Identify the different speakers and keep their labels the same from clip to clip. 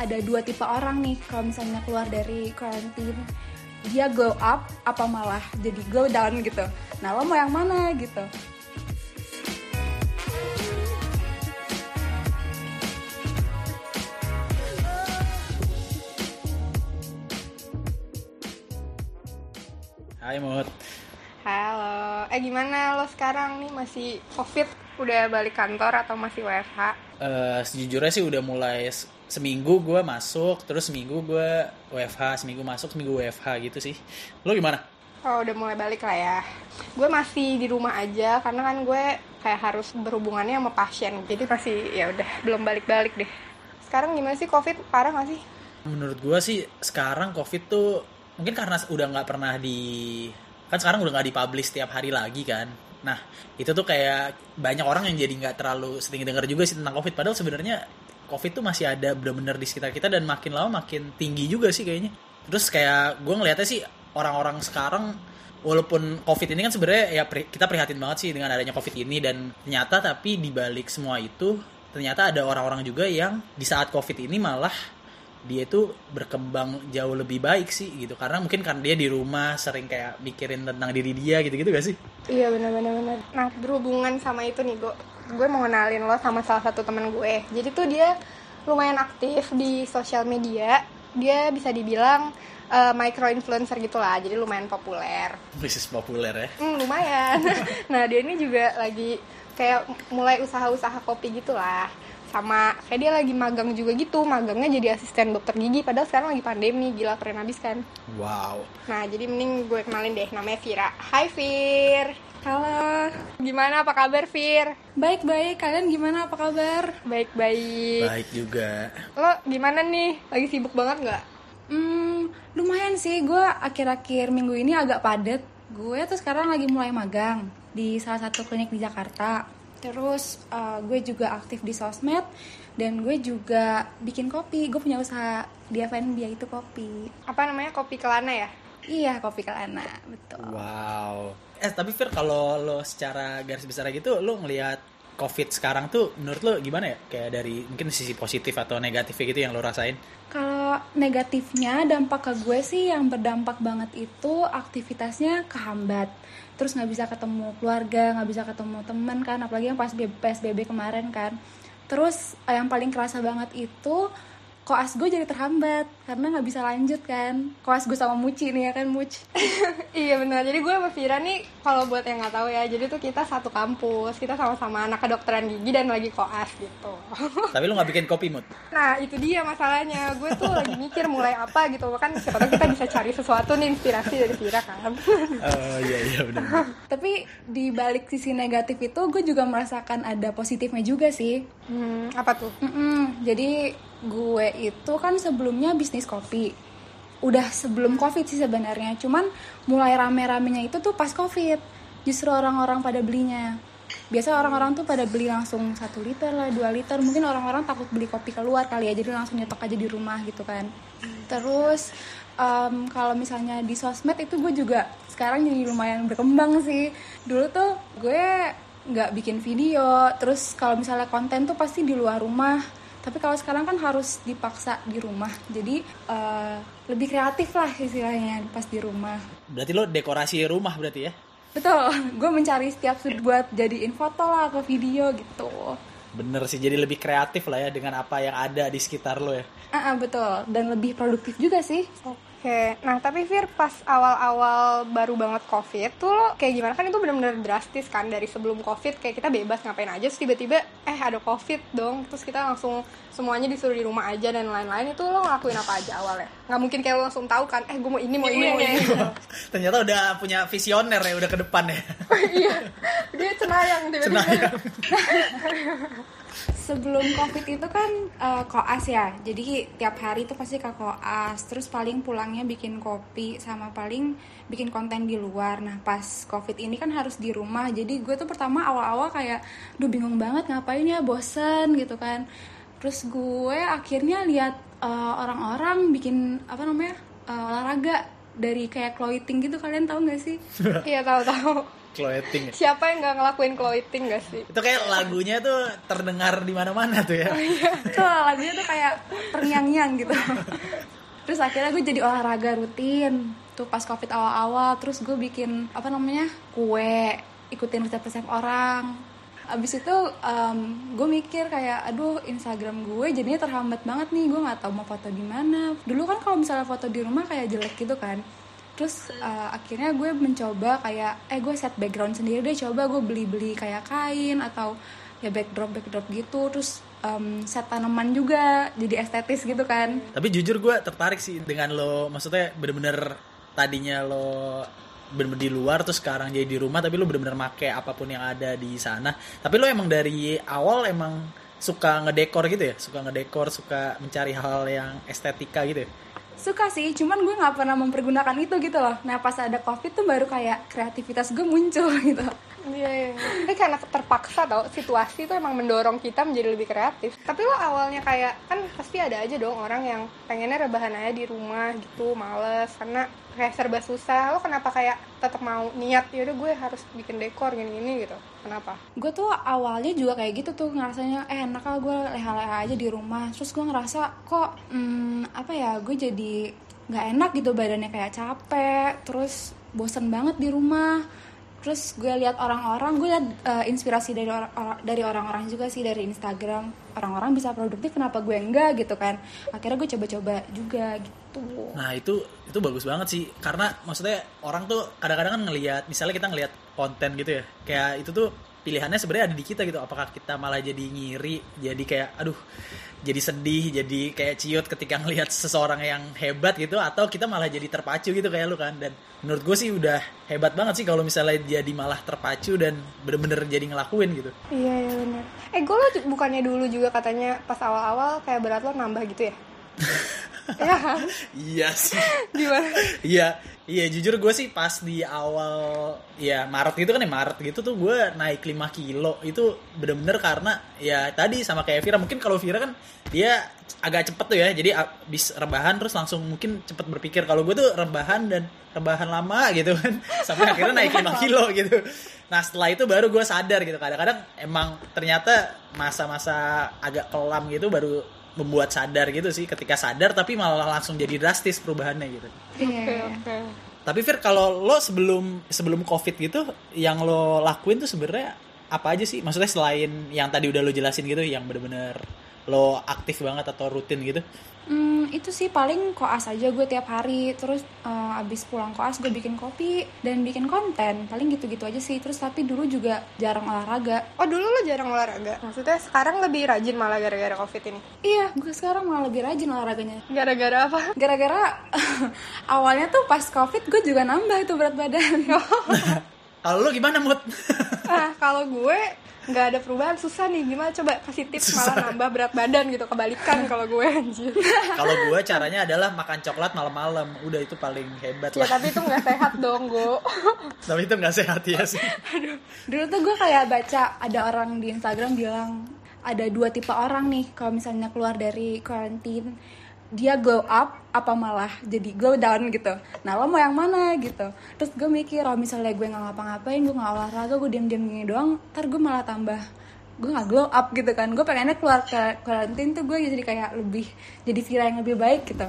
Speaker 1: ada dua tipe orang nih kalau misalnya keluar dari quarantine dia glow up apa malah jadi glow down gitu nah lo mau yang mana gitu
Speaker 2: Hai Mut.
Speaker 3: Halo, eh gimana lo sekarang nih masih covid? Udah balik kantor atau masih WFH?
Speaker 2: Eh, sejujurnya sih udah mulai seminggu gue masuk, terus seminggu gue WFH, seminggu masuk, seminggu WFH gitu sih. Lo gimana?
Speaker 3: Oh udah mulai balik lah ya. Gue masih di rumah aja karena kan gue kayak harus berhubungannya sama pasien. Jadi masih ya udah belum balik-balik deh. Sekarang gimana sih covid? Parah gak sih?
Speaker 2: Menurut gue sih sekarang COVID tuh mungkin karena udah nggak pernah di kan sekarang udah nggak dipublish tiap hari lagi kan. Nah itu tuh kayak banyak orang yang jadi nggak terlalu sering denger juga sih tentang COVID. Padahal sebenarnya COVID tuh masih ada bener-bener di sekitar kita dan makin lama makin tinggi juga sih kayaknya. Terus kayak gue ngeliatnya sih orang-orang sekarang walaupun COVID ini kan sebenarnya ya kita prihatin banget sih dengan adanya COVID ini dan ternyata tapi dibalik semua itu ternyata ada orang-orang juga yang di saat COVID ini malah dia itu berkembang jauh lebih baik sih gitu karena mungkin kan dia di rumah sering kayak mikirin tentang diri dia gitu-gitu gak sih?
Speaker 3: Iya benar-benar benar. Nah berhubungan sama itu nih gue, gue mau kenalin lo sama salah satu teman gue. Jadi tuh dia lumayan aktif di sosial media. Dia bisa dibilang eh, micro influencer gitulah. Jadi lumayan populer.
Speaker 2: Bisnis populer ya.
Speaker 3: Hmm, lumayan. nah dia ini juga lagi kayak mulai usaha-usaha kopi gitulah. Sama kayak dia lagi magang juga gitu. Magangnya jadi asisten dokter gigi. Padahal sekarang lagi pandemi. Gila keren abis kan.
Speaker 2: Wow.
Speaker 3: Nah, jadi mending gue kenalin deh namanya Vira. Hai Vir.
Speaker 1: halo
Speaker 3: Gimana apa kabar Vir?
Speaker 1: baik baik kalian gimana apa kabar
Speaker 3: Baik-baik.
Speaker 2: Baik juga.
Speaker 3: Lo gimana nih? Lagi sibuk banget nggak?
Speaker 1: Hmm, lumayan sih. Gue akhir-akhir minggu ini agak padat. Gue tuh sekarang lagi mulai magang di salah satu klinik di Jakarta. Terus eh, gue juga aktif di sosmed dan gue juga bikin kopi. Gue punya usaha di F&B itu kopi.
Speaker 3: Apa namanya? Kopi Kelana ya?
Speaker 1: Iya, kopi Kelana, betul.
Speaker 2: Wow. Eh tapi Fir kalau lo secara garis besar gitu lo ngelihat COVID sekarang tuh menurut lo gimana ya? Kayak dari mungkin sisi positif atau negatifnya gitu yang lo rasain?
Speaker 1: Kalau negatifnya dampak ke gue sih yang berdampak banget itu aktivitasnya kehambat. Terus nggak bisa ketemu keluarga, nggak bisa ketemu teman kan, apalagi yang pas PSBB kemarin kan. Terus eh, yang paling kerasa banget itu koas gue jadi terhambat karena nggak bisa lanjut kan. Koas gue sama Muci nih ya kan Muci.
Speaker 3: iya benar. Jadi gue sama Vira nih kalau buat yang nggak tahu ya, jadi tuh kita satu kampus, kita sama-sama anak kedokteran gigi dan lagi koas gitu.
Speaker 2: tapi lo nggak bikin kopi mood?
Speaker 3: nah itu dia masalahnya. Gue tuh lagi mikir mulai apa gitu. Kan siapa tahu kita bisa cari sesuatu nih inspirasi dari Vira kan.
Speaker 2: Oh iya iya benar.
Speaker 1: Tapi di balik sisi negatif itu gue juga merasakan ada positifnya juga sih.
Speaker 3: hmm, apa tuh?
Speaker 1: Mm-mm, jadi gue itu kan sebelumnya bisnis kopi. Udah sebelum covid sih sebenarnya. Cuman mulai rame-ramenya itu tuh pas covid. Justru orang-orang pada belinya. Biasa orang-orang tuh pada beli langsung satu liter lah, dua liter. Mungkin orang-orang takut beli kopi keluar kali ya, jadi langsung nyetok aja di rumah gitu kan. Terus em, kalau misalnya di sosmed itu gue juga sekarang jadi lumayan berkembang sih. Dulu tuh gue nggak bikin video, terus kalau misalnya konten tuh pasti di luar rumah. Tapi kalau sekarang kan harus dipaksa di rumah, jadi eh, lebih kreatif lah istilahnya pas di rumah.
Speaker 2: Berarti lo dekorasi rumah berarti ya?
Speaker 1: Betul, gue mencari setiap sudut buat jadiin foto lah ke video gitu.
Speaker 2: Bener sih jadi lebih kreatif lah ya dengan apa yang ada di sekitar lo ya.
Speaker 1: Ah, ah, betul, dan lebih produktif juga sih.
Speaker 3: Oke, nah tapi Fir pas awal-awal baru banget COVID tuh lo kayak gimana kan itu benar-benar drastis kan dari sebelum COVID kayak kita bebas ngapain aja terus tiba-tiba eh ada COVID dong terus kita langsung semuanya disuruh di rumah aja dan lain-lain itu lo ngelakuin apa aja awalnya? Nggak mungkin kayak lo langsung tahu kan eh gue mau ini mau ini mau ini.
Speaker 2: Ternyata udah punya visioner ya udah ke depan ya.
Speaker 3: iya, dia cenayang tiba-tiba.
Speaker 1: Sebelum covid itu kan eh, koas ya, jadi tiap hari itu pasti ke koas. Terus paling pulangnya bikin kopi sama paling bikin konten di luar. Nah pas covid ini kan harus di rumah, jadi gue tuh pertama awal-awal kayak, duh bingung banget ngapain ya, bosen gitu kan. Terus gue akhirnya lihat eh, orang-orang bikin apa namanya eh, olahraga dari kayak clothing gitu kalian tahu nggak sih
Speaker 3: Iya tahu-tahu.
Speaker 2: Clothing ya.
Speaker 3: Siapa yang nggak ngelakuin clothing gak sih?
Speaker 2: itu kayak lagunya tuh terdengar di mana-mana tuh ya.
Speaker 1: Tuh lagunya tuh kayak terngiang-ngiang gitu. Terus akhirnya gue jadi olahraga rutin. Tuh pas covid awal-awal terus gue bikin apa namanya kue ikutin resep-resep orang. Abis itu em, gue mikir kayak aduh Instagram gue jadinya terhambat banget nih. Gue nggak tahu mau foto di mana. Dulu kan kalau misalnya foto di rumah kayak jelek gitu kan terus eh, akhirnya gue mencoba kayak eh gue set background sendiri deh. Coba gue beli-beli kayak kain atau ya backdrop backdrop gitu. Terus em, set tanaman juga jadi estetis gitu kan.
Speaker 2: Tapi jujur gue tertarik sih dengan lo maksudnya bener-bener tadinya lo bener-bener di luar terus sekarang jadi di rumah tapi lo bener-bener make apa pun yang ada di sana. Tapi lo emang dari awal emang suka ngedekor gitu ya? Suka ngedekor suka mencari hal yang estetika gitu ya
Speaker 1: suka sih cuman gue nggak pernah mempergunakan itu gitu loh. Nah pas ada covid tuh baru kayak kreativitas gue muncul gitu
Speaker 3: Iya, iya. Tapi karena terpaksa tau, situasi itu emang mendorong kita menjadi lebih kreatif. Tapi lo awalnya kayak, kan pasti ada aja dong orang yang pengennya rebahan aja di rumah gitu, males. Karena kayak serba susah. Lo kenapa kayak tetap mau niat, yaudah gue harus bikin dekor gini-gini gitu. Kenapa?
Speaker 1: gue tuh awalnya juga kayak gitu tuh ngerasanya eh enak lah gue leha-leha aja di rumah terus gue ngerasa kok hmm, apa ya gue jadi nggak enak gitu badannya kayak capek terus bosen banget di rumah terus gue lihat orang-orang gue lihat eh, inspirasi dari orang orang- dari orang-orang juga sih dari Instagram. Orang-orang bisa produktif kenapa gue enggak gitu kan. Akhirnya gue coba-coba juga gitu.
Speaker 2: Nah itu itu bagus banget sih. Karena maksudnya orang tuh kadang-kadang kan ngelihat misalnya kita ngelihat konten gitu ya. Kayak itu tuh pilihannya sebenarnya ada di kita gitu apakah kita malah jadi ngiri jadi kayak aduh jadi sedih jadi kayak ciut ketika ngelihat seseorang yang hebat gitu atau kita malah jadi terpacu gitu kayak lu kan dan menurut gue sih udah hebat banget sih kalau misalnya jadi malah terpacu dan bener-bener jadi ngelakuin gitu
Speaker 3: Iya, iya bener. Eh, gue lo bukannya dulu juga katanya pas awal-awal kayak berat lo nambah gitu ya? Iya kan?
Speaker 2: iya sih
Speaker 3: Gimana?
Speaker 2: Iya, iya jujur gue sih pas di awal ya Maret gitu kan ya Maret gitu tuh gue naik 5 kilo itu bener-bener karena ya tadi sama kayak Vira mungkin kalau Vira kan dia agak cepet tuh ya jadi abis rebahan terus langsung mungkin cepet berpikir kalau gue tuh rebahan dan rebahan lama gitu kan sampai akhirnya naik 5 kilo gitu nah setelah itu baru gue sadar gitu kadang-kadang emang ternyata masa-masa agak kelam gitu baru membuat sadar gitu sih ketika sadar tapi malah langsung jadi drastis perubahannya gitu
Speaker 1: Iya.
Speaker 3: Oke, oke.
Speaker 2: tapi Fir kalau lo sebelum sebelum covid gitu yang lo lakuin tuh sebenarnya apa aja sih maksudnya selain yang tadi udah lo jelasin gitu yang bener-bener lo aktif banget atau rutin gitu
Speaker 1: Hmm, itu sih paling koas aja gue tiap hari. Terus eh, abis pulang koas gue bikin kopi dan bikin konten. Paling gitu-gitu aja sih. Terus tapi dulu juga jarang olahraga.
Speaker 3: Oh dulu lo jarang olahraga? Maksudnya sekarang lebih rajin malah gara-gara covid ini?
Speaker 1: iya gue sekarang malah lebih rajin olahraganya.
Speaker 3: Gara-gara apa?
Speaker 1: gara-gara awalnya tuh pas covid gue juga nambah itu berat badan.
Speaker 2: Kalau lo gimana mood?
Speaker 3: Ah, kalau gue nggak ada perubahan susah nih. Gimana? Coba kasih tips malah nambah berat badan gitu kebalikan kalau gue anjir.
Speaker 2: Kalau gue caranya adalah makan coklat malam-malam. Udah itu paling hebat
Speaker 3: ya
Speaker 2: lah.
Speaker 3: tapi itu nggak sehat dong gue
Speaker 2: tapi itu nggak sehat ya sih.
Speaker 1: Dulu tuh gue kayak baca ada orang di Instagram bilang ada dua tipe orang nih kalau misalnya keluar dari quarantine dia glow up apa malah jadi glow down gitu. Nah lo mau yang mana gitu. Terus gue mikir oh misalnya gue nggak ngapa-ngapain gue nggak olahraga gue diam-diam gini doang ntar gue malah tambah gue nggak glow up gitu kan. Gue pengennya keluar ke quarantine tuh gue jadi kayak lebih jadi Vira yang lebih baik gitu.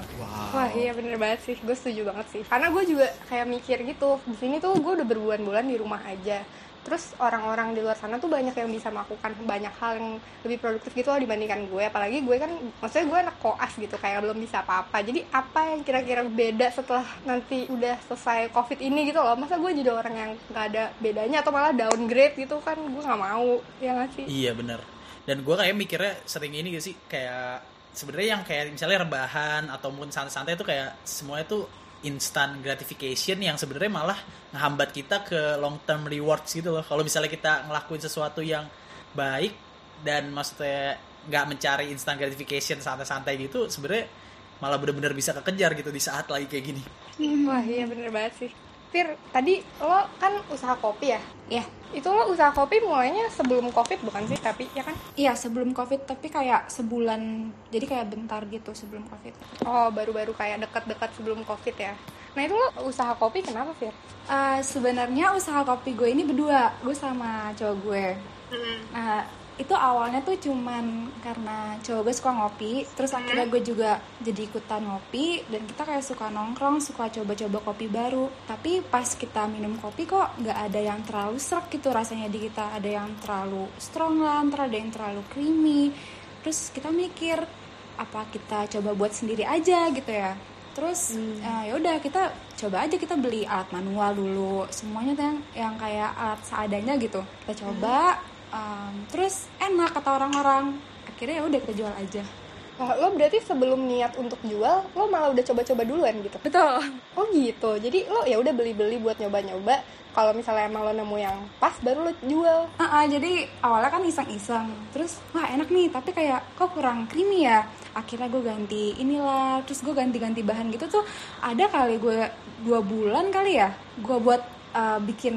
Speaker 3: Wah iya bener banget sih, gue setuju banget sih. Karena gue juga kayak mikir gitu, di sini tuh gue udah berbulan-bulan di rumah aja. Terus orang-orang di luar sana tuh banyak yang bisa melakukan banyak hal yang lebih produktif gitu loh dibandingkan gue. Apalagi gue kan, maksudnya gue anak koas gitu, kayak belum bisa apa-apa. Jadi apa yang kira-kira beda setelah nanti udah selesai covid ini gitu loh? Masa gue jadi orang yang nggak ada bedanya atau malah downgrade gitu kan? Gue nggak mau, ya nggak sih?
Speaker 2: Iya bener. Dan gue kayak mikirnya sering ini gak sih kayak sebenarnya yang kayak misalnya rebahan atau mungkin santai-santai itu kayak semuanya tuh instant gratification yang sebenarnya malah ngehambat kita ke long term rewards gitu loh. Kalau misalnya kita ngelakuin sesuatu yang baik dan maksudnya nggak mencari instant gratification santai-santai gitu, sebenarnya malah bener-bener bisa kekejar gitu di saat lagi kayak gini.
Speaker 3: Wah iya bener banget sih. Fir, tadi lo kan usaha kopi ya?
Speaker 1: ya
Speaker 3: Itu lo usaha kopi mulainya sebelum covid bukan sih? Tapi ya kan?
Speaker 1: iya sebelum covid tapi kayak sebulan jadi kayak bentar gitu sebelum covid
Speaker 3: Oh baru-baru kayak dekat-dekat sebelum covid ya? Nah itu lo usaha kopi kenapa Fir?
Speaker 1: Uh, sebenarnya usaha kopi gue ini berdua, gue sama cowok gue. Nah itu awalnya tuh cuman karena cowok gue suka ngopi, terus akhirnya gue juga jadi ikutan ngopi dan kita kayak suka nongkrong, suka coba-coba kopi baru. Tapi pas kita minum kopi kok nggak ada yang terlalu serak gitu rasanya di kita, ada yang terlalu strong lah, ada yang terlalu creamy. Terus kita mikir apa kita coba buat sendiri aja gitu ya. Terus uh, ya udah kita coba aja kita beli alat manual dulu. Semuanya yang yang kayak alat seadanya gitu. Kita coba um, terus enak kata orang-orang akhirnya ya udah kita jual aja
Speaker 3: Wah, lo berarti sebelum niat untuk jual, lo malah udah coba-coba duluan gitu.
Speaker 1: betul
Speaker 3: Oh gitu. Jadi lo ya udah beli-beli buat nyoba-nyoba. Kalau misalnya emang lo nemu yang pas, baru lo jual.
Speaker 1: Ah, ah, jadi awalnya kan iseng-iseng terus wah enak nih tapi kayak kok kurang creamy ya akhirnya gue ganti inilah terus gue ganti-ganti bahan gitu tuh ada kali gue dua bulan kali ya gue buat uh, bikin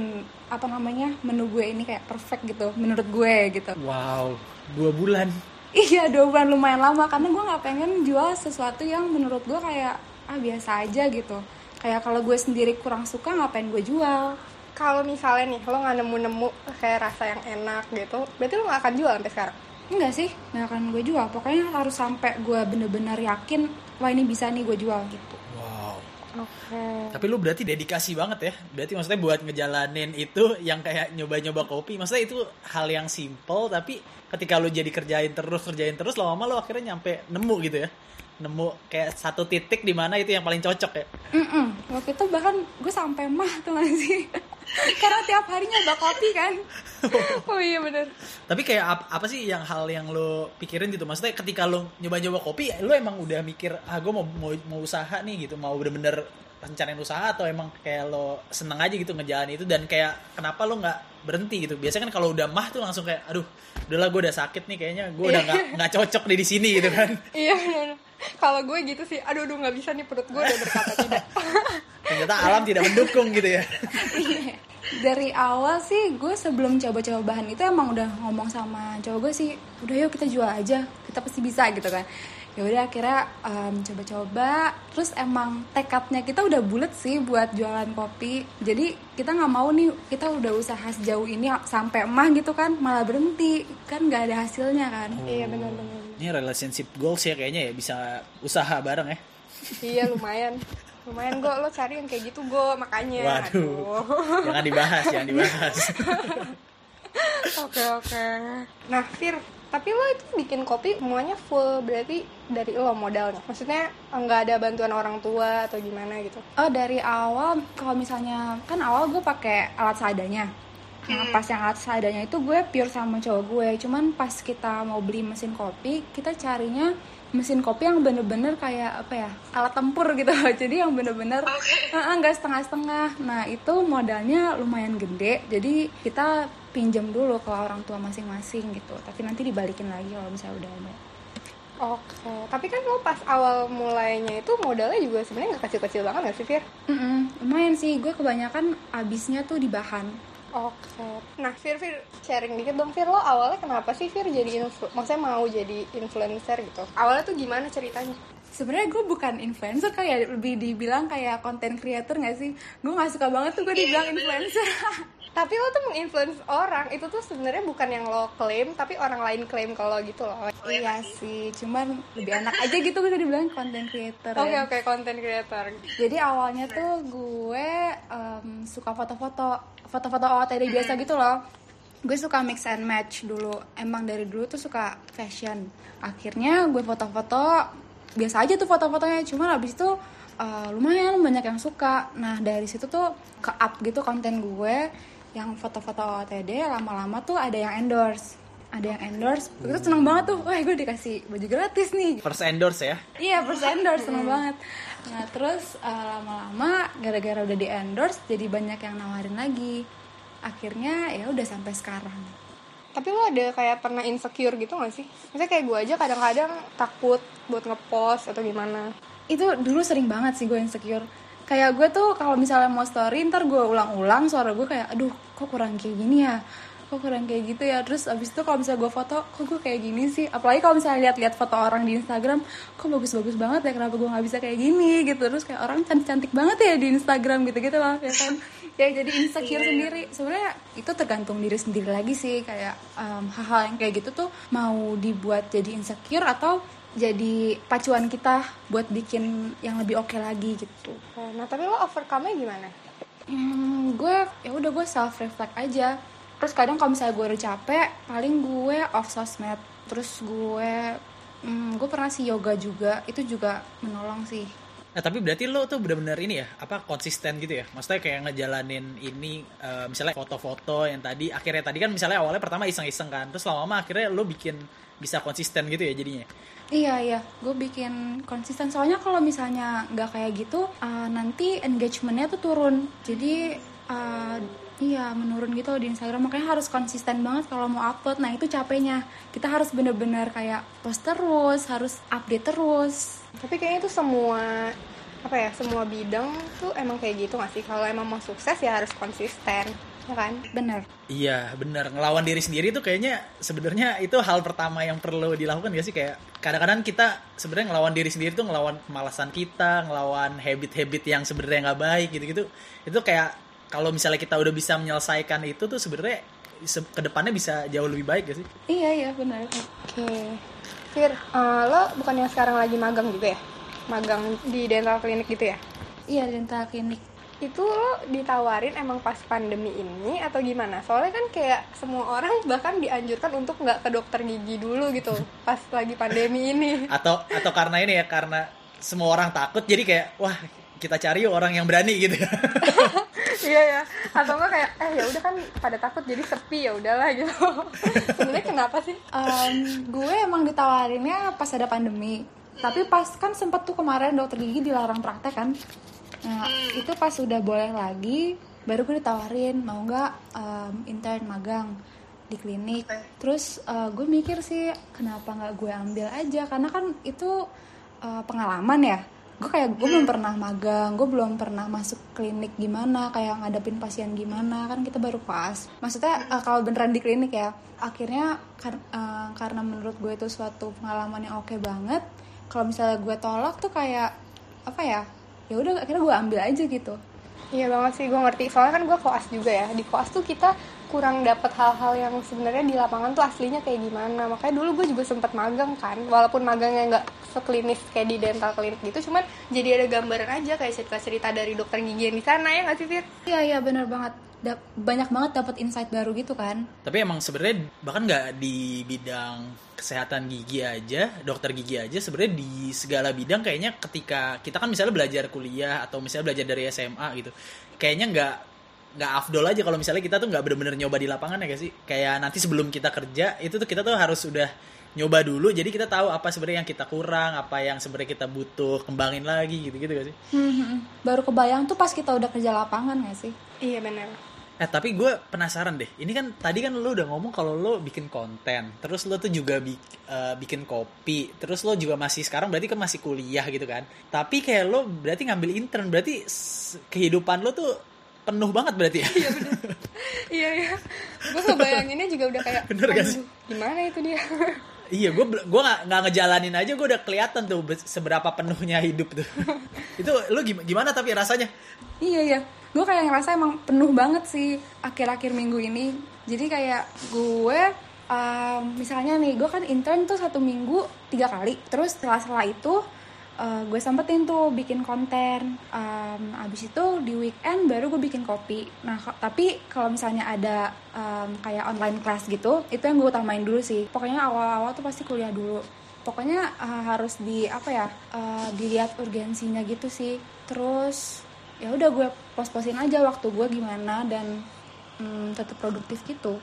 Speaker 1: apa namanya menu gue ini kayak perfect gitu menurut gue gitu
Speaker 2: Wow, dua bulan.
Speaker 1: iya dua bulan lumayan lama karena gue nggak pengen jual sesuatu yang menurut gue kayak ah biasa aja gitu kayak kalau gue sendiri kurang suka ngapain gue jual
Speaker 3: Kalau misalnya nih lo nggak nemu-nemu kayak rasa yang enak gitu, berarti lo nggak akan jual sampai sekarang.
Speaker 1: Enggak sih, nggak akan gue jual. Pokoknya harus sampai gue bener-bener yakin, wah ini bisa nih gue jual gitu.
Speaker 3: Oke.
Speaker 2: Tapi lu berarti dedikasi banget ya. Berarti maksudnya buat ngejalanin itu yang kayak nyoba-nyoba kopi. Maksudnya itu hal yang simple tapi ketika lu jadi kerjain terus kerjain terus lama-lama lu akhirnya nyampe nemu gitu ya. Nemu kayak satu titik di mana itu yang paling cocok ya.
Speaker 1: Mm-mm. Waktu itu bahkan gue sampai mah tuh gak sih? Karena tiap hari nyoba kopi kan.
Speaker 3: Oh iya bener.
Speaker 2: Tapi kayak ap- apa sih yang hal yang lo pikirin gitu? Maksudnya ketika lo nyoba-nyoba kopi, lo emang udah mikir, ah gue mau, mau mau usaha nih gitu, mau bener-bener rencanain usaha atau emang kayak lo seneng aja gitu ngejalan itu dan kayak kenapa lo nggak berhenti gitu? Biasanya kan kalau udah mah tuh langsung kayak, aduh, udahlah gue udah sakit nih kayaknya gue udah nggak nggak cocok di di sini gitu kan?
Speaker 3: Iya. Kalau gue gitu sih, aduh aduh nggak bisa nih perut gue udah berkata tidak.
Speaker 2: Ternyata alam tidak mendukung gitu ya.
Speaker 1: Dari awal sih gue sebelum coba-coba bahan itu emang udah ngomong sama cowok gue sih, udah yuk kita jual aja, kita pasti bisa gitu kan. Ya udah akhirnya em, coba-coba, terus emang tekadnya kita udah bulat sih buat jualan kopi. Jadi kita nggak mau nih kita udah usaha sejauh ini sampai emah gitu kan, malah berhenti kan nggak ada hasilnya kan.
Speaker 3: Iya bener-bener.
Speaker 2: Ini relationship goals ya kayaknya ya bisa usaha bareng ya.
Speaker 3: Iya lumayan. Lumayan gue lo cari yang kayak gitu gue makanya.
Speaker 2: Waduh.
Speaker 3: Aduh.
Speaker 2: Jangan dibahas, jangan dibahas.
Speaker 3: Oke oke. Nah Fir, tapi lo itu bikin kopi semuanya full berarti dari lo modalnya. Maksudnya nggak ada bantuan orang tua atau gimana gitu.
Speaker 1: Oh dari awal kalau misalnya kan awal gue pakai alat seadanya. Nah pas yang alat seadanya itu gue pure sama cowok gue. Cuman pas kita mau beli mesin kopi kita carinya mesin kopi yang bener-bener kayak apa ya alat tempur gitu loh. Jadi yang bener-bener eh, nggak setengah-setengah. Nah itu modalnya lumayan gede. Jadi kita pinjam dulu ke orang tua masing-masing gitu. Tapi nanti dibalikin lagi kalau misalnya udah ada.
Speaker 3: Oke. Tapi kan lo pas awal mulainya itu modalnya juga sebenarnya nggak kecil-kecil banget nggak sih Fir?
Speaker 1: Mm-mm, lumayan sih gue kebanyakan abisnya tuh di bahan.
Speaker 3: Oke. Nah, Fir, Fir, sharing dikit dong, Fir. Lo awalnya kenapa sih, Fir, jadi influ maksudnya mau jadi influencer gitu? Awalnya tuh gimana ceritanya?
Speaker 1: Sebenarnya gue bukan influencer kayak lebih dibilang kayak content creator gak sih? Gue nggak suka banget tuh gue dibilang influencer.
Speaker 3: Tapi lo tuh menginfluence orang, itu tuh sebenarnya bukan yang lo klaim, tapi orang lain klaim kalau gitu loh.
Speaker 1: iya sih cuman lebih enak aja gitu gue dibilang content creator
Speaker 3: Oke,
Speaker 1: ya.
Speaker 3: oke, content creator.
Speaker 1: jadi awalnya tuh gue em, suka foto-foto foto-foto OOTD biasa gitu loh. Gue suka mix and match dulu. Emang dari dulu tuh suka fashion. Akhirnya gue foto-foto biasa aja tuh foto-fotonya cuman abis itu eh, lumayan banyak yang suka nah dari situ tuh ke up gitu konten gue yang foto-foto OOTD lama-lama tuh ada yang endorse ada yang endorse tuh seneng banget tuh wah gue dikasih baju gratis nih
Speaker 2: First endorse ya.
Speaker 1: Iya first endorse seneng banget. Nah terus uh, lama-lama gara-gara udah di endorse jadi banyak yang nawarin lagi. Akhirnya ya udah sampai sekarang.
Speaker 3: Tapi lo ada kayak pernah insecure gitu gak sih? Misalnya kayak gue aja kadang-kadang takut buat ngepost atau gimana.
Speaker 1: Itu dulu sering banget sih gue insecure. Kayak gue tuh kalau misalnya mau story ntar gue ulang-ulang suara gue kayak aduh kok kurang kayak gini ya. Kok kurang kayak gitu ya. Terus abis itu kalau misalnya gue foto kok gue kayak gini sih? Apalagi kalau misalnya lihat-lihat foto orang di Instagram kok bagus-bagus banget ya kenapa gue nggak bisa kayak gini gitu. Terus kayak orang cantik-cantik banget ya di Instagram gitu-gitu loh ya kan? Ya jadi insecure sendiri. Sebenarnya itu tergantung diri sendiri lagi sih kayak em, hal-hal yang kayak gitu tuh mau dibuat jadi insecure atau jadi pacuan kita buat bikin yang lebih oke lagi gitu.
Speaker 3: Nah tapi lo overcome-nya gimana?
Speaker 1: Hmm, gue ya udah gue self reflect aja. Terus kadang kalau misalnya gue udah capek, paling gue off sosmed. Terus gue hmm, gue pernah sih yoga juga, itu juga menolong sih.
Speaker 2: Nah tapi berarti lo tuh bener-bener ini ya, apa konsisten gitu ya? Maksudnya kayak ngejalanin ini, eh, misalnya foto-foto yang tadi, akhirnya tadi kan misalnya awalnya pertama iseng-iseng kan, terus lama-lama akhirnya lo bikin bisa konsisten gitu ya jadinya.
Speaker 1: Iya iya, gue bikin konsisten. Soalnya kalau misalnya nggak kayak gitu, uh, nanti engagementnya tuh turun. Jadi uh, iya menurun gitu di Instagram. Makanya harus konsisten banget kalau mau upload. Nah itu capeknya. Kita harus bener-bener kayak post terus, harus update terus.
Speaker 3: tapi kayaknya itu semua apa ya semua bidang tuh emang kayak gitu nggak sih kalau emang mau sukses ya harus konsisten ya kan
Speaker 1: Bener.
Speaker 2: Iya bener, ngelawan diri sendiri tuh kayaknya sebenarnya itu hal pertama yang perlu dilakukan gak sih? Kayak kadang-kadang kita sebenarnya ngelawan diri sendiri tuh ngelawan kemalasan kita, ngelawan habit-habit yang sebenarnya nggak baik gitu-gitu. Itu kayak kalau misalnya kita udah bisa menyelesaikan itu tuh sebenarnya se- ke depannya bisa jauh lebih baik gak sih?
Speaker 1: Iya iya benar.
Speaker 3: oke Fir eh, lo bukan yang sekarang lagi magang juga ya magang di dental klinik gitu ya
Speaker 1: Iya dental klinik.
Speaker 3: Itu lo ditawarin emang pas pandemi ini atau gimana? Soalnya kan kayak semua orang bahkan dianjurkan untuk nggak ke dokter gigi dulu gitu pas lagi pandemi ini.
Speaker 2: Atau atau karena ini ya karena semua orang takut jadi kayak wah kita cari orang yang berani gitu.
Speaker 3: iya ya. Atau enggak kayak eh ya udah kan pada takut jadi sepi ya udahlah gitu. Sebenarnya kenapa sih?
Speaker 1: Em, gue emang ditawarinnya pas ada pandemi. Tapi pas kan sempet tuh kemarin dokter gigi dilarang praktek kan. Nah, itu pas udah boleh lagi, baru gue ditawarin mau nggak em, intern magang di klinik. Terus eh, gue mikir sih kenapa nggak gue ambil aja karena kan itu eh, pengalaman ya. Gue kayak gue belum pernah magang, gue belum pernah masuk klinik gimana, kayak ngadepin pasien gimana kan kita baru pas. Maksudnya eh, kalau beneran di klinik ya, akhirnya kar- eh, karena menurut gue itu suatu pengalaman yang oke banget. Kalau misalnya gue tolak tuh kayak apa ya? Ya udah akhirnya gue ambil aja gitu.
Speaker 3: Iya banget sih gue ngerti. Soalnya kan gue koas juga ya. Di koas tuh kita kurang dapet hal-hal yang sebenarnya di lapangan tuh aslinya kayak gimana. Makanya dulu gue juga sempet magang kan. Walaupun magangnya nggak seklinis kayak di dental klinik gitu, cuman jadi ada gambaran aja kayak cerita-cerita dari dokter gigi yang di sana ya nggak sih Fit?
Speaker 1: Iya iya bener banget. Da- banyak banget dapat insight baru gitu kan.
Speaker 2: Tapi emang sebenarnya bahkan nggak di bidang kesehatan gigi aja, dokter gigi aja sebenarnya di segala bidang kayaknya ketika kita kan misalnya belajar kuliah atau misalnya belajar dari SMA gitu, kayaknya nggak nggak afdol aja kalau misalnya kita tuh nggak bener-bener nyoba di lapangan ya gak sih? Kayak nanti sebelum kita kerja itu tuh kita tuh harus udah nyoba dulu, jadi kita tahu apa sebenarnya yang kita kurang, apa yang sebenarnya kita butuh kembangin lagi gitu-gitu gak sih?
Speaker 1: Hmm, baru kebayang tuh pas kita udah kerja lapangan gak sih?
Speaker 3: Iya benar.
Speaker 2: Eh tapi gue penasaran deh. Ini kan tadi kan lo udah ngomong kalau lo bikin konten, terus lo tuh juga bi- eh, bikin kopi, terus lo juga masih sekarang berarti kan masih kuliah gitu kan. Tapi kayak lo berarti ngambil intern, berarti kehidupan lo tuh penuh banget berarti ya.
Speaker 3: iya iya. Gue ngebayanginnya juga udah kayak.
Speaker 2: Bener gak sih?
Speaker 3: "Aduh, Gimana itu dia?
Speaker 2: iya, gue gua nggak ngejalanin aja, gue udah kelihatan tuh be- seberapa penuhnya hidup tuh. Itu lo gim- gimana tapi rasanya?
Speaker 1: Iya iya, gue kayak ngerasa emang penuh banget sih akhir-akhir minggu ini. Jadi kayak gue, um, misalnya nih, gue kan intern tuh satu minggu tiga kali. Terus setelah-setelah itu uh, gue sempetin tuh bikin konten. Um, abis itu di weekend baru gue bikin kopi. Nah tapi kalau misalnya ada um, kayak online class gitu, itu yang gue utamain dulu sih. Pokoknya awal-awal tuh pasti kuliah dulu. Pokoknya uh, harus di apa ya, uh, dilihat urgensinya gitu sih. Terus ya udah gue pos-posin aja waktu gue gimana dan mm, tetap produktif gitu.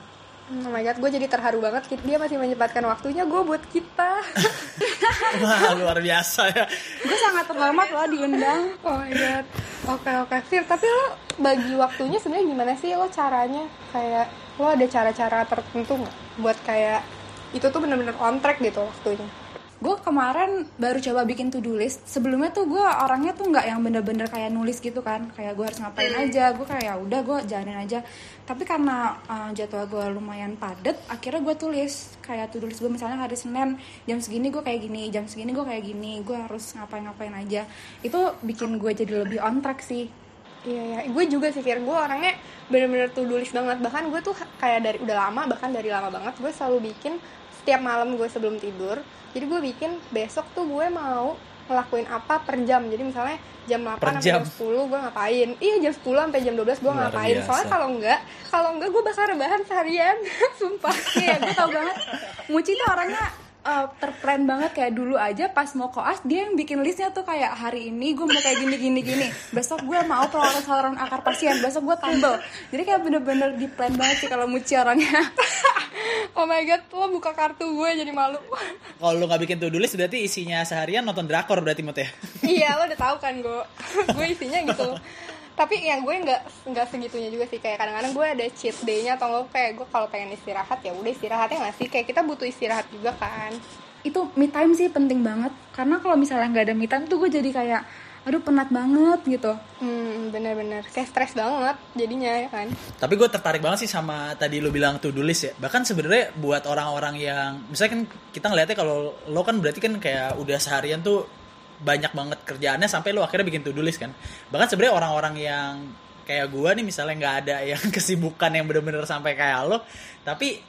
Speaker 3: Oh my god, gue jadi terharu banget. Dia masih menyempatkan waktunya gue buat kita.
Speaker 2: Wah luar biasa ya.
Speaker 1: Gue sangat terhormat loh diundang.
Speaker 3: Oh my god. Oke oke Fir, tapi lo bagi waktunya sebenarnya gimana sih lo caranya? Kayak lo ada cara-cara tertentu nggak buat kayak itu tuh bener-bener on track gitu waktunya?
Speaker 1: Gue kemarin baru coba bikin to do list. Sebelumnya tuh gue orangnya tuh nggak yang bener-bener kayak nulis gitu kan. Kayak gue harus ngapain aja. Gue kayak ya udah gue jalanin aja. Tapi karena uh, jadwal gue lumayan padet akhirnya gue tulis kayak to do list gue misalnya hari senin jam segini gue kayak gini jam segini gue kayak gini gue harus ngapain-ngapain aja. Itu bikin gue jadi lebih on track sih.
Speaker 3: Iya ya, gue juga sih Fir, gue orangnya bener-bener to do list banget. Bahkan gue tuh kayak dari udah lama, bahkan dari lama banget Gue selalu bikin setiap malam gue sebelum tidur Jadi gue bikin besok tuh gue mau ngelakuin apa per jam Jadi misalnya jam 8
Speaker 2: Per
Speaker 3: sampai
Speaker 2: jam?
Speaker 3: jam 10 gue ngapain Iya jam 10 sampai jam 12 gue ngapain
Speaker 2: biasa.
Speaker 3: Soalnya kalau enggak, kalau enggak gue bakal rebahan seharian Sumpah
Speaker 1: Iya, gue tau banget. Muci tuh orangnya uh, terplan banget kayak dulu aja pas mau koas dia yang bikin listnya tuh kayak hari ini gue mau kayak gini gini gini. Besok gue mau perawatan saluran akar pasien besok gue tumble jadi kayak bener-bener di plan banget sih kalau Muci orangnya.
Speaker 3: Oh my god, lo buka kartu gue jadi malu.
Speaker 2: Kalau lu nggak bikin to do list berarti isinya seharian nonton drakor berarti Mut ya.
Speaker 3: iya lo udah tahu kan gue gue isinya gitu tapi yang gue nggak nggak segitunya juga sih. Kayak kadang-kadang gue ada cheat day-nya atau nggak kayak gue kalau pengen istirahat ya udah istirahatnya nggak sih? Kayak kita butuh istirahat juga kan.
Speaker 1: Itu me time sih penting banget. Karena kalau misalnya nggak ada me time tuh gue jadi kayak aduh penat banget gitu.
Speaker 3: Hmm bener-bener. Kayak stres banget jadinya ya kan?
Speaker 2: Tapi gue tertarik banget sih sama tadi lu bilang to do list ya. Bahkan sebenarnya buat orang-orang yang misalnya kan kita ngeliatnya kalau lo kan berarti kan kayak udah seharian tuh banyak banget kerjaannya sampai lo akhirnya bikin to do list kan. Bahkan sebenarnya orang-orang yang kayak gue nih misalnya nggak ada yang kesibukan yang bener-bener sampai kayak lo, tapi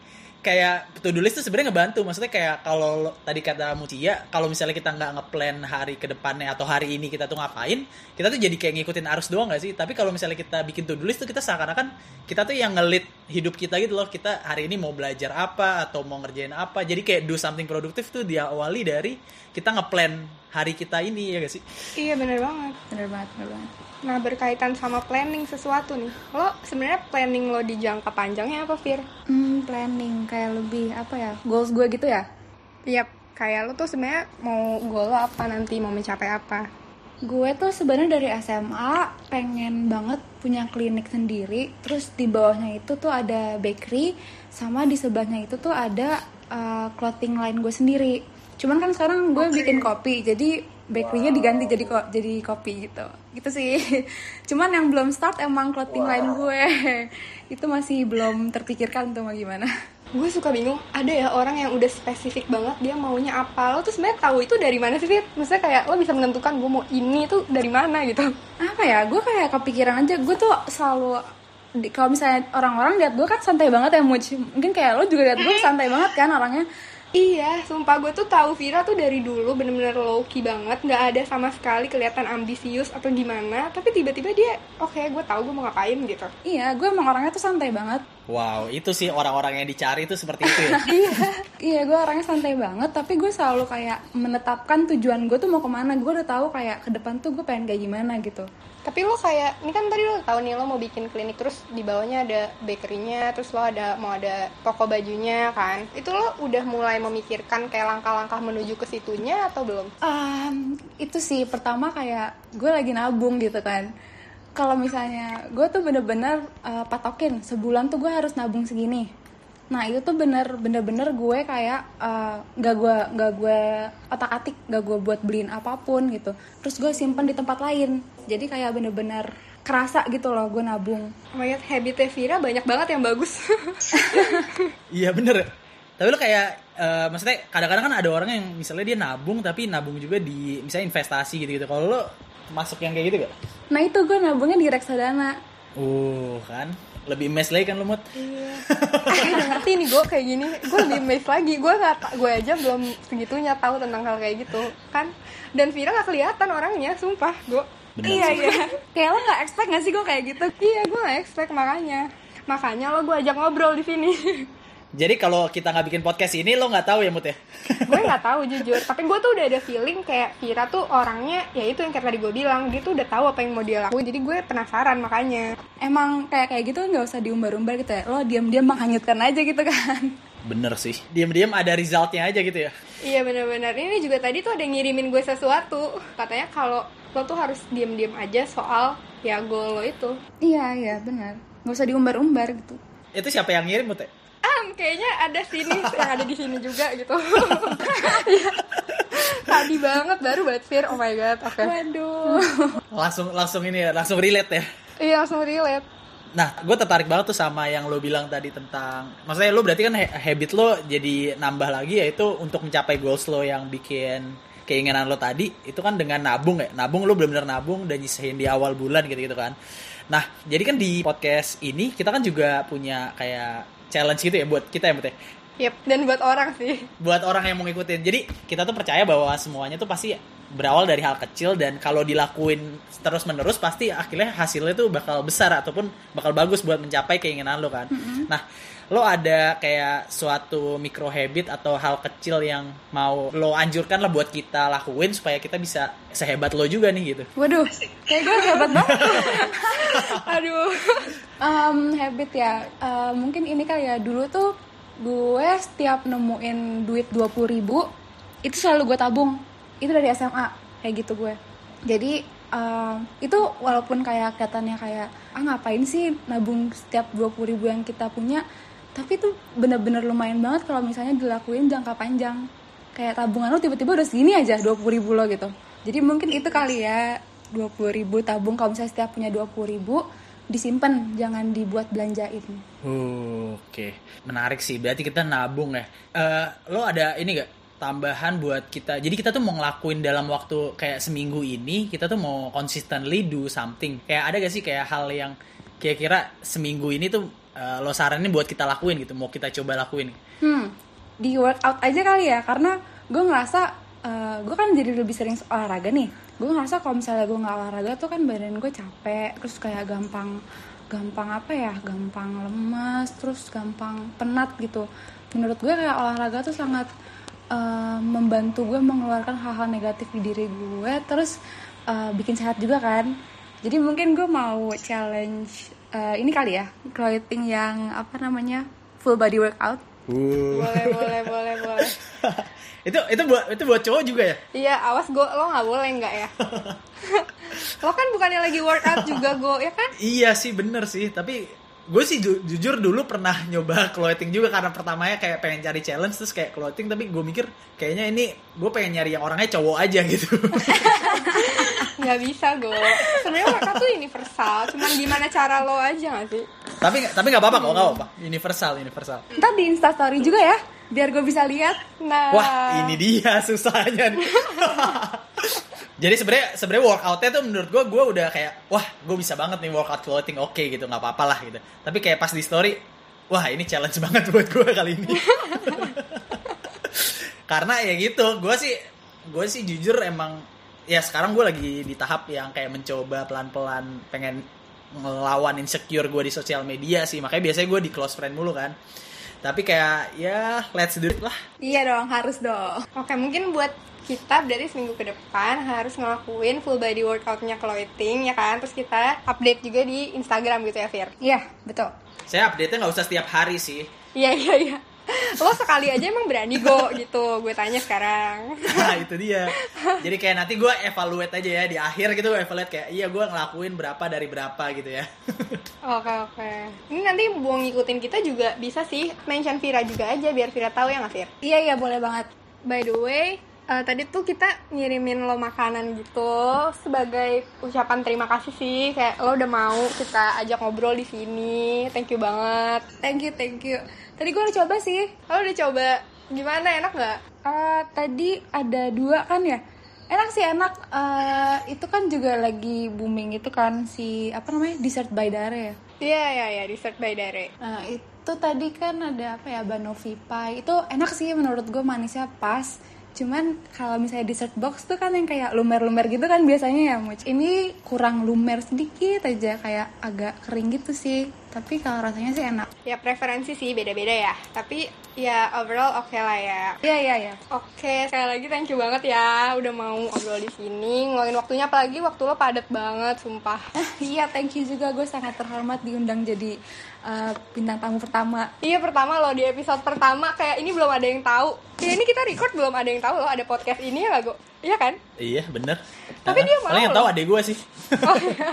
Speaker 2: kayak to do list tuh sebenarnya ngebantu. Maksudnya kayak kalau tadi kata Mucia kalau misalnya kita nggak ngeplan hari ke depannya atau hari ini kita tuh ngapain kita tuh jadi kayak ngikutin arus doang gak sih? Tapi kalau misalnya kita bikin to do list tuh kita seakan-akan kita tuh yang ngelit hidup kita gitu loh. Kita hari ini mau belajar apa atau mau ngerjain apa. Jadi kayak do something produktif tuh diawali dari kita ngeplan hari kita ini ya gak sih?
Speaker 3: Iya bener banget.
Speaker 1: Bener banget bener banget.
Speaker 3: Nah berkaitan sama planning sesuatu nih. Lo sebenarnya planning lo di jangka panjangnya apa Fir?
Speaker 1: hmm, planning. Kayak lebih apa ya goals gue gitu ya?
Speaker 3: Iya kayak lo tuh sebenarnya mau goal lo apa nanti mau mencapai apa?
Speaker 1: Gue tuh sebenarnya dari SMA pengen banget punya klinik sendiri. Terus di bawahnya itu tuh ada bakery, sama di sebelahnya itu tuh ada uh, clothing line gue sendiri. Cuman kan sekarang gue bikin kopi, jadi bakerynya diganti jadi ko jadi kopi gitu. Gitu sih. Cuman yang belum start emang clothing line gue. itu masih belum terpikirkan tuh mau gimana.
Speaker 3: gue suka bingung ada ya orang yang udah spesifik banget dia maunya apa lo tuh sebenarnya tahu itu dari mana sih Fit? maksudnya kayak lo bisa menentukan gue mau ini tuh dari mana gitu
Speaker 1: apa ya gue kayak kepikiran aja gue tuh selalu kalau misalnya orang-orang lihat gue kan santai banget ya Muj mungkin kayak lo juga lihat gue santai banget kan orangnya
Speaker 3: iya sumpah gue tuh tahu Vira tuh dari dulu bener-bener low key banget. Nggak ada sama sekali kelihatan ambisius atau gimana. Tapi tiba-tiba dia oke gue tahu gue mau ngapain gitu.
Speaker 1: Iya gue emang orangnya tuh santai banget.
Speaker 2: Wow itu sih orang-orang yang dicari tuh seperti itu ya?
Speaker 1: Iya iya gue orangnya santai banget. Tapi gue selalu kayak menetapkan tujuan gue tuh mau ke mana. Gue udah tahu kayak ke depan tuh gue pengen kayak gimana gitu
Speaker 3: tapi lo kayak ini kan tadi lo tahu nih lo mau bikin klinik terus di bawahnya ada bakerynya terus lo ada mau ada toko bajunya kan? Itu lo udah mulai memikirkan kayak langkah-langkah menuju ke situnya atau belum?
Speaker 1: Um, itu sih pertama kayak gue lagi nabung gitu kan. Kalau misalnya gue tuh bener-bener uh, patokin sebulan tuh gue harus nabung segini nah itu tuh bener bener-bener gue kayak uh, nggak gue nggak gue otak atik nggak gue buat beliin apa pun gitu terus gue simpen di tempat lain jadi kayak bener-bener kerasa gitu loh gue nabung
Speaker 3: god, habitnya Vira banyak banget yang bagus
Speaker 2: Iya bener. Tapi lo kayak eh, maksudnya kadang-kadang kan ada orang yang misalnya dia nabung tapi nabung juga di misalnya investasi gitu-gitu. Kalau lo masuk yang kayak gitu gak?
Speaker 1: nah itu gue nabungnya di reksadana
Speaker 2: Uh kan lebih mes lagi kan lo mut.
Speaker 3: Iya. Gue udah ngerti nih gue kayak gini, gue lebih amazed lagi. Gue nggak, gue aja belum segitunya tahu tentang hal kayak gitu, kan? Dan Vira nggak kelihatan orangnya, sumpah. Gue,
Speaker 1: iya
Speaker 2: sih.
Speaker 1: iya kayak lo nggak expect gak sih gue kayak gitu
Speaker 3: iya gue nggak expect makanya. Makanya lo gue ajak ngobrol di sini.
Speaker 2: Jadi kalau kita nggak bikin podcast ini lo nggak tahu ya mut ya?
Speaker 3: gue nggak tahu jujur, tapi gue tuh udah ada feeling kayak Vira tuh orangnya, ya itu yang kayak tadi gue bilang, dia tuh udah tahu apa yang mau dia lakuin. Jadi gue penasaran makanya.
Speaker 1: emang kayak kayak gitu nggak usah diumbar-umbar gitu ya lo diam-diam menghanyutkan aja gitu kan
Speaker 2: Bener sih. Diam-diam ada resultnya aja gitu ya.
Speaker 3: Iya benar-benar. Ini juga tadi tuh ada yang ngirimin gue sesuatu. Katanya kalau lo tuh harus diem-diem aja soal ya goal lo itu.
Speaker 1: iya iya benar nggak usah diumbar-umbar gitu
Speaker 2: Itu siapa yang ngirim mut ya?
Speaker 3: Kayaknya ada sini yang ada di sini juga gitu. Iya. Tadi banget baru banget Fir. Oh my god. Oke.
Speaker 1: Waduh.
Speaker 2: langsung langsung ini ya langsung relate ya
Speaker 3: Iya langsung relate.
Speaker 2: Nah, gue tertarik banget tuh sama yang lo bilang tadi tentang, maksudnya lo berarti kan ha- habit lo jadi nambah lagi yaitu untuk mencapai goals lo yang bikin keinginan lo tadi itu kan dengan nabung ya, nabung lo benar-benar nabung dan nyisain di awal bulan gitu-gitu kan. Nah, jadi kan di podcast ini kita kan juga punya kayak challenge gitu ya buat kita ya, Mbak Teh?
Speaker 3: Yep. Dan buat orang sih.
Speaker 2: buat orang yang mau ngikutin. Jadi kita tuh percaya bahwa semuanya tuh pasti berawal dari hal kecil dan kalau dilakuin terus menerus pasti akhirnya hasilnya tuh bakal besar ataupun bakal bagus buat mencapai keinginan lo kan. Nah, lo ada kayak suatu micro habit atau hal kecil yang mau lo anjurkan lah buat kita lakuin supaya kita bisa sehebat lo juga nih gitu.
Speaker 1: Waduh, kayak gue hebat banget.
Speaker 3: Aduh.
Speaker 1: Em, habit ya, eh, mungkin ini kali ya dulu tuh gue setiap nemuin duit 20.000 ribu itu selalu gue tabung. Itu dari SMA kayak gitu gue. Jadi em, itu walaupun kayak kelihatannya kayak ah ngapain sih nabung setiap 20.000 ribu yang kita punya, tapi itu bener-bener lumayan banget kalau misalnya dilakuin jangka panjang. Kayak tabungan lo tiba-tiba udah segini aja 20.000 ribu lo gitu. Jadi mungkin itu kali ya 20.000 ribu tabung kalau misalnya setiap punya 20.000 ribu disimpan jangan dibuat belanjain
Speaker 2: Uh, Oke, menarik sih. Berarti kita nabung ya. Eh, lo ada ini gak tambahan buat kita? Jadi kita tuh mau ngelakuin dalam waktu kayak seminggu ini, kita tuh mau consistently do something. Kayak ada gak sih kayak hal yang kira-kira seminggu ini tuh eh, lo saranin buat kita lakuin gitu? Mau kita coba lakuin?
Speaker 1: hmm di workout aja kali ya karena gue ngerasa eh, gue kan jadi lebih sering olahraga nih gue ngerasa kalau misalnya gue nggak olahraga tuh kan badan gue capek terus kayak gampang gampang apa ya gampang lemas terus gampang penat gitu menurut gue kayak olahraga tuh sangat eh, membantu gue mengeluarkan hal-hal negatif di diri gue terus eh, bikin sehat juga kan jadi mungkin gue mau challenge eh, ini kali ya clothing yang apa namanya full body workout
Speaker 2: Uh.
Speaker 3: Boleh, boleh, boleh, boleh.
Speaker 2: itu itu buat itu buat cowok juga ya?
Speaker 3: Iya, awas go lo nggak boleh nggak ya? lo kan bukannya lagi workout juga go, ya kan?
Speaker 2: Iya sih bener sih, tapi gue sih ju- jujur dulu pernah nyoba clothing juga karena pertamanya kayak pengen cari challenge terus kayak clothing tapi gue mikir kayaknya ini gue pengen nyari yang orangnya cowok aja gitu.
Speaker 3: Nggak bisa go. Sebenarnya workout tuh universal, cuman gimana cara lo aja nggak sih?
Speaker 2: tapi tapi nggak apa-apa kok nggak apa-apa universal universal
Speaker 1: Ntar di instastory juga ya, biar gue bisa lihat.
Speaker 3: Nah,
Speaker 2: wah ini dia susahnya nih. jadi sebenarnya sebenarnya workoutnya tuh menurut gue gue udah kayak wah gue bisa banget nih workout clothing oke gitu nggak apa-apa lah gitu. Tapi kayak pas di story wah ini challenge banget buat gue kali ini. Karena ya gitu gue sih gue sih jujur emang ya sekarang gue lagi di tahap yang kayak mencoba pelan-pelan pengen ngelawan insecure gue di sosial media sih. Makanya biasanya gue di close friend mulu kan tapi kayak ya let's do it lah.
Speaker 1: Iya dong, harus dong.
Speaker 3: Oke, mungkin buat kita dari seminggu ke depan harus ngelakuin full body workoutnya clothing ya kan? Terus kita update juga di Instagram gitu ya Fir?
Speaker 1: Iya, betul.
Speaker 2: saya update nya nggak usah setiap hari sih.
Speaker 3: Iya iya iya lo sekali aja emang berani go gitu. Gue tanya sekarang.
Speaker 2: Nah itu dia. Jadi kayak nanti gue evaluate aja ya Di akhir gitu gue evaluate kayak Iya gue ngelakuin berapa dari berapa gitu ya.
Speaker 3: Oke oke. Ini nanti mau ngikutin kita juga bisa sih mention Vira juga aja biar Vira tahu ya nggak Fir?
Speaker 1: Iya, iya boleh banget.
Speaker 3: by the way eh, tadi tuh kita ngirimin lo makanan gitu sebagai ucapan terima kasih sih kayak lo udah mau kita ajak ngobrol di sini thank you banget
Speaker 1: Thank you, thank you. Tadi gue udah coba sih.
Speaker 3: lo udah coba gimana enak nggak
Speaker 1: Eh, tadi ada dua kan ya? Enak sih enak. Eh, itu kan juga lagi booming itu kan si apa namanya dessert by Dare ya.
Speaker 3: iya iya iya dessert by Dare
Speaker 1: Nah itu tadi kan ada apa ya banoffee pie itu enak sih menurut gue manisnya pas. Cuman kalau misalnya dessert box tuh kan yang kayak lumer-lumer gitu kan biasanya ya Muc. Ini kurang lumer sedikit aja kayak agak kering gitu sih. Tapi kalau rasanya sih enak.
Speaker 3: ya preferensi sih beda-beda ya tapi ya overall oke lah ya
Speaker 1: Iya iya iya.
Speaker 3: Oke, sekali lagi thank you banget ya udah mau ngobrol di sini, ngeluangin waktunya apalagi waktu lo padat banget, sumpah.
Speaker 1: Iya thank you juga gue sangat terhormat diundang jadi uh, bintang tamu pertama.
Speaker 3: Iya pertama lo di episode pertama kayak ini belum ada yang tahu. Ya ini kita record belum ada yang tahu loh ada podcast ini ya gak? Iya kan?
Speaker 2: Iya bener.
Speaker 3: Tapi
Speaker 2: Nah,
Speaker 3: dia
Speaker 2: Paling
Speaker 3: mau
Speaker 2: yang tahu
Speaker 3: loh.
Speaker 2: adek gue sih.
Speaker 3: Oh iya.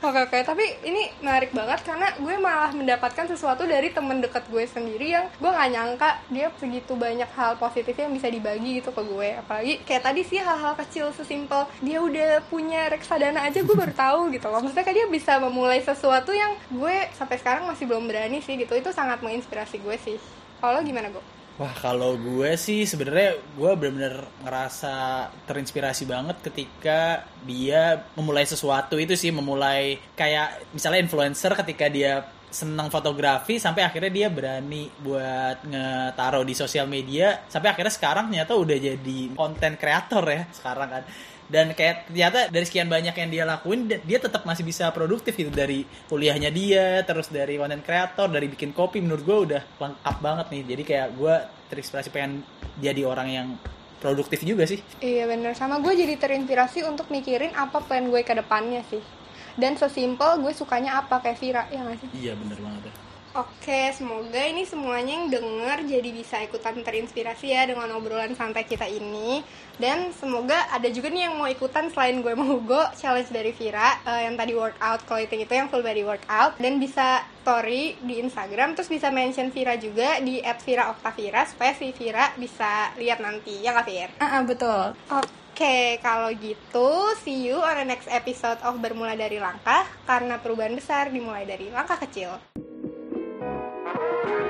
Speaker 3: Oke oke, tapi ini menarik banget karena gue malah mendapatkan sesuatu dari temen deket gue sendiri yang gue nggak nyangka dia segitu banyak hal positif yang bisa dibagi gitu ke gue. Apalagi kayak tadi sih hal-hal kecil sesimpel dia udah punya reksadana aja gue baru tahu gitu loh. Maksudnya kayak dia bisa memulai sesuatu yang gue sampai sekarang masih belum berani sih gitu. Itu sangat menginspirasi gue sih. Kalau gimana gue?
Speaker 2: Wah kalau gue sih sebenarnya gue bener-bener ngerasa terinspirasi banget ketika dia memulai sesuatu itu sih memulai kayak misalnya influencer ketika dia senang fotografi sampai akhirnya dia berani buat ngetaruh di sosial media sampai akhirnya sekarang ternyata udah jadi konten kreator ya sekarang kan dan kayak ternyata dari sekian banyak yang dia lakuin dia- tetap masih bisa produktif gitu. Dari kuliahnya dia terus dari konten kreator dari bikin kopi menurut gue udah lengkap banget nih. Jadi kayak gue terinspirasi pengen jadi orang yang produktif juga sih.
Speaker 3: Iya bener, sama gue jadi terinspirasi untuk mikirin apa plan gue ke depannya sih. Dan sesimpel gue sukanya apa kayak Vira, ya gak sih?
Speaker 2: iya bener banget. ya
Speaker 3: Oke, semoga ini semuanya yang denger jadi bisa ikutan terinspirasi ya dengan obrolan santai kita ini. Dan semoga ada juga nih yang mau ikutan selain gue mau Hugo, challenge dari Vira eh, yang tadi workout clothing itu yang full body workout dan bisa story di Instagram terus bisa mention Vira juga di @vira_oktavira supaya si Vira bisa lihat nanti ya nggak Vir?
Speaker 1: Ah, ah, betul.
Speaker 3: Oke, kalau gitu see you on the next episode of Bermula dari Langkah karena perubahan besar dimulai dari langkah kecil. Thank you.